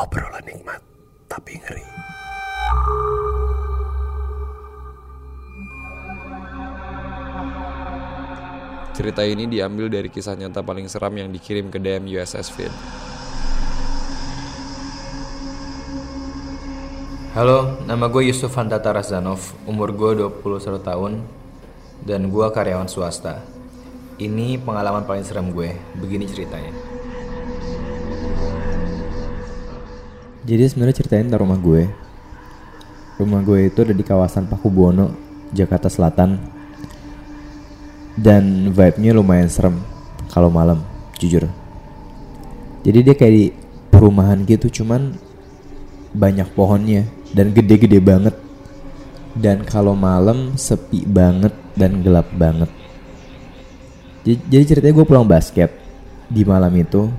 Obrolan nikmat tapi ngeri. Cerita ini diambil dari kisah nyata paling seram yang dikirim ke DM USS Feed. Halo, nama gue Yusuf Hantata Razanov, umur gue 21 tahun, dan gue karyawan swasta. Ini pengalaman paling serem gue, begini ceritanya. Jadi sebenarnya ceritain tentang rumah gue. Rumah gue itu ada di kawasan Pakubuwono, Jakarta Selatan. Dan vibe-nya lumayan serem kalau malam, jujur. Jadi dia kayak di perumahan gitu, cuman banyak pohonnya dan gede-gede banget. Dan kalau malam sepi banget dan gelap banget. Jadi, jadi ceritanya gue pulang basket di malam itu.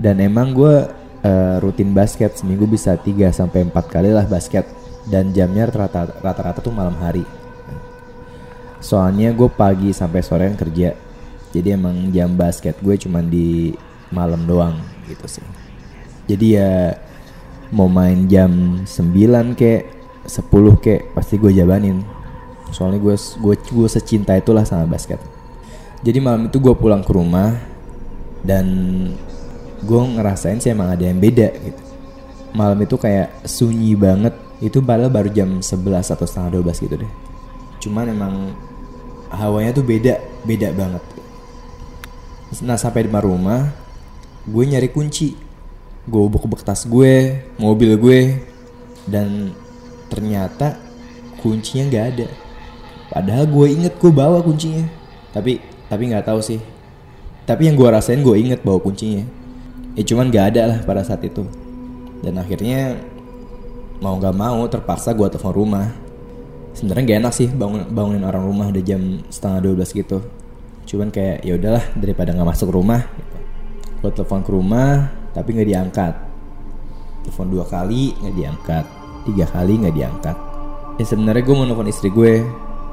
Dan emang gue eh, rutin basket seminggu bisa 3 sampai 4 kali lah basket dan jamnya rata- rata-rata tuh malam hari. Soalnya gue pagi sampai sorean kerja. Jadi emang jam basket gue cuman di malam doang gitu sih. Jadi ya mau main jam 9 kek 10 kek pasti gue jabanin. Soalnya gue gue gue secinta itulah sama basket. Jadi malam itu gue pulang ke rumah dan gue ngerasain sih emang ada yang beda gitu. Malam itu kayak sunyi banget. Itu padahal baru jam 11 atau setengah 12 gitu deh. Cuman emang hawanya tuh beda, beda banget. Nah sampai di rumah, gue nyari kunci. Gue buk tas gue, mobil gue, dan ternyata kuncinya nggak ada. Padahal gue inget gue bawa kuncinya, tapi tapi nggak tahu sih. Tapi yang gue rasain gue inget bawa kuncinya. Ya cuman nggak ada lah pada saat itu. Dan akhirnya mau nggak mau terpaksa gue telepon rumah. Sebenarnya gak enak sih bangun bangunin orang rumah udah jam setengah 12 gitu. Cuman kayak ya udahlah daripada nggak masuk rumah gitu. gue telepon ke rumah tapi nggak diangkat. Telepon dua kali nggak diangkat. Tiga kali nggak diangkat. Ya sebenarnya gue mau nelfon istri gue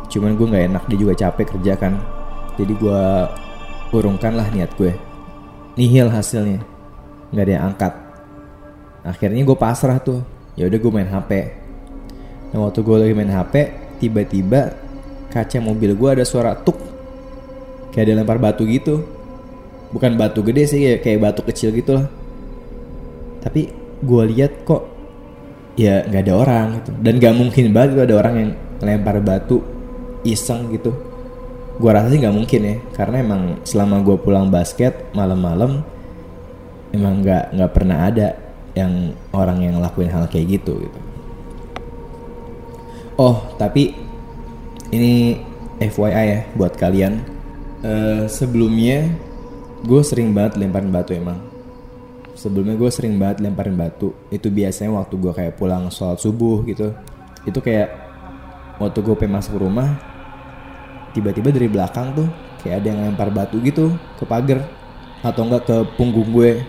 cuman gue nggak enak dia juga capek kerja kan. Jadi gue urungkan lah niat gue. Nihil hasilnya nggak ada yang angkat akhirnya gue pasrah tuh ya udah gue main hp Nah waktu gue lagi main HP, tiba-tiba kaca mobil gue ada suara tuk, kayak ada lempar batu gitu. Bukan batu gede sih, kayak, batu kecil gitu lah. Tapi gue lihat kok ya nggak ada orang gitu. Dan gak mungkin banget ada orang yang lempar batu iseng gitu. Gue rasa sih nggak mungkin ya, karena emang selama gue pulang basket malam-malam emang nggak nggak pernah ada yang orang yang lakuin hal kayak gitu gitu. Oh, tapi ini FYI ya buat kalian. Eh, sebelumnya gue sering banget lemparin batu emang. Sebelumnya gue sering banget lemparin batu. Itu biasanya waktu gue kayak pulang sholat subuh gitu. Itu kayak waktu gue pengen masuk rumah, tiba-tiba dari belakang tuh kayak ada yang lempar batu gitu ke pagar atau enggak ke punggung gue.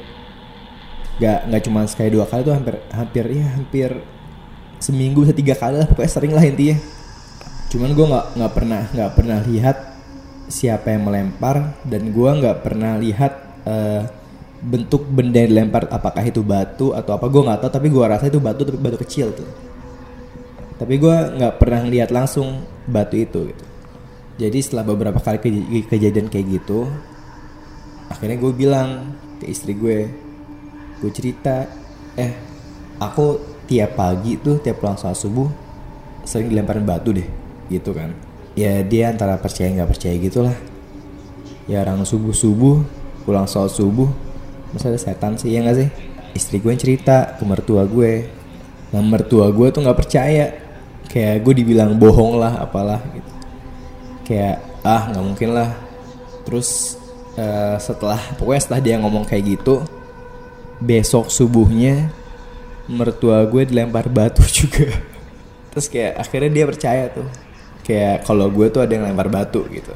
Gak nggak cuma sekali dua kali tuh hampir hampir ya hampir seminggu bisa tiga kali lah pokoknya sering lah intinya. Cuman gue nggak nggak pernah nggak pernah lihat siapa yang melempar dan gue nggak pernah lihat eh, bentuk benda yang dilempar apakah itu batu atau apa. Gue nggak tahu tapi gue rasa itu batu tapi batu kecil tuh. Tapi gue nggak pernah lihat langsung batu itu gitu. Jadi setelah beberapa kali kej- kejadian kayak gitu akhirnya gue bilang ke istri gue gue cerita eh aku tiap pagi tuh tiap pulang sholat subuh sering dilemparin batu deh gitu kan. Ya dia antara percaya nggak percaya gitulah. Ya orang subuh subuh pulang sholat subuh masa ada setan sih ya nggak sih? Istri gue yang cerita ke mertua gue. Nah mertua gue tuh nggak percaya. Kayak gue dibilang bohong lah apalah gitu. Kayak ah nggak mungkin lah. Terus eh, setelah pokoknya setelah dia ngomong kayak gitu besok subuhnya mertua gue dilempar batu juga. Terus kayak akhirnya dia percaya tuh. Kayak kalau gue tuh ada yang lempar batu gitu.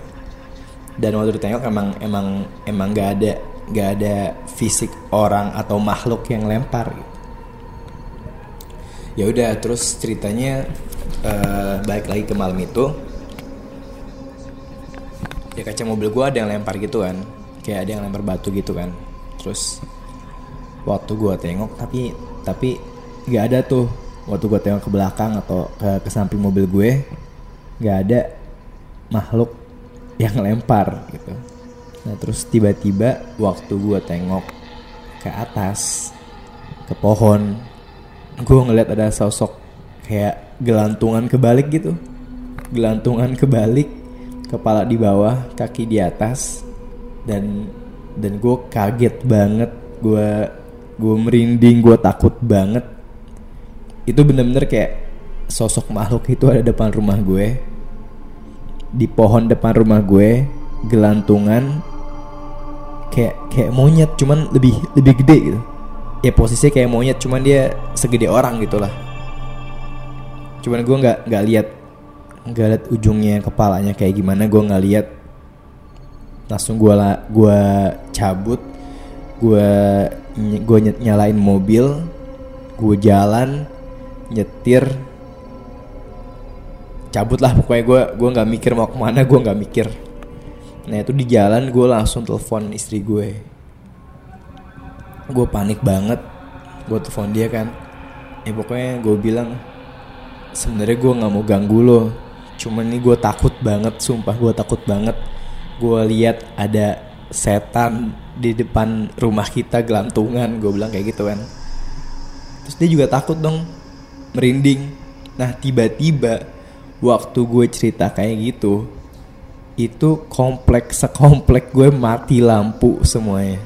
Dan waktu ditengok emang emang emang gak ada gak ada fisik orang atau makhluk yang lempar gitu. Ya udah terus ceritanya eh, balik lagi ke malam itu. Ya kaca mobil gue ada yang lempar gitu kan. Kayak ada yang lempar batu gitu kan. Terus waktu gue tengok tapi tapi nggak ada tuh. Waktu gue tengok ke belakang atau ke, ke samping mobil gue nggak ada makhluk yang lempar gitu. Nah terus tiba-tiba waktu gue tengok ke atas ke pohon gue ngeliat ada sosok kayak gelantungan kebalik gitu. Gelantungan kebalik kepala di bawah kaki di atas dan dan gue kaget banget. Gue gue merinding gue takut banget. Itu bener-bener kayak sosok makhluk itu ada depan rumah gue. Di pohon depan rumah gue gelantungan kayak kayak monyet cuman lebih lebih gede gitu. Ya posisinya kayak monyet cuman dia segede orang gitu lah cuman gue nggak nggak lihat nggak lihat ujungnya kepalanya kayak gimana gue nggak lihat. Langsung gue gue cabut gue gue nyalain mobil gue jalan nyetir cabut lah pokoknya gue gue nggak mikir mau ke mana gue nggak mikir. Nah itu di jalan gue langsung telepon istri gue. Gue panik banget gue telepon dia kan. Ya pokoknya gue bilang sebenarnya gue nggak mau ganggu lo cuman ini gue takut banget sumpah gue takut banget. Gue lihat ada setan di depan rumah kita gelantungan gue bilang kayak gitu kan. Terus dia juga takut dong merinding. Nah tiba-tiba waktu gue cerita kayak gitu itu kompleks sekomplek gue mati lampu semuanya.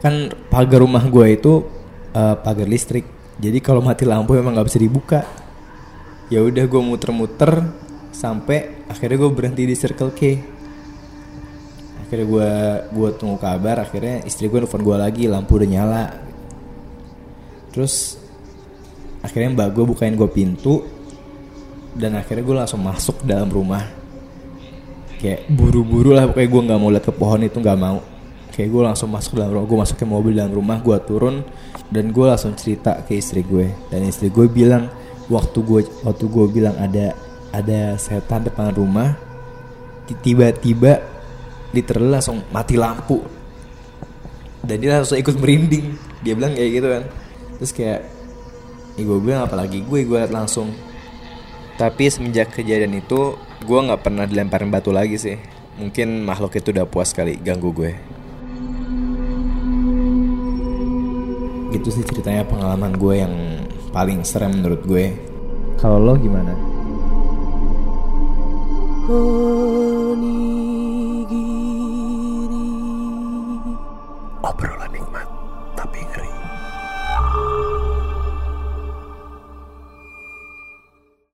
Kan pagar rumah gue itu uh, pagar listrik. Jadi kalau mati lampu memang nggak bisa dibuka. Ya udah gue muter-muter sampai akhirnya gue berhenti di Circle K akhirnya gue gue tunggu kabar akhirnya istri gue nelfon gue lagi lampu udah nyala. Terus akhirnya mbak gue bukain gue pintu dan akhirnya gue langsung masuk dalam rumah. Kayak buru-buru lah pokoknya gue nggak mau lihat ke pohon itu nggak mau. Kayak gue langsung masuk dalam rumah gue masuk ke mobil dalam rumah gue turun dan gue langsung cerita ke istri gue dan istri gue bilang waktu gue waktu gue bilang ada ada setan depan rumah tiba-tiba literally langsung mati lampu. Dan dia langsung ikut merinding. Dia bilang kayak gitu kan. Terus kayak ya gue bilang apalagi gue gue liat langsung. Tapi semenjak kejadian itu gue nggak pernah dilemparin batu lagi sih. Mungkin makhluk itu udah puas kali ganggu gue. Gitu sih ceritanya pengalaman gue yang paling serem menurut gue. Kalau lo gimana? Obrolan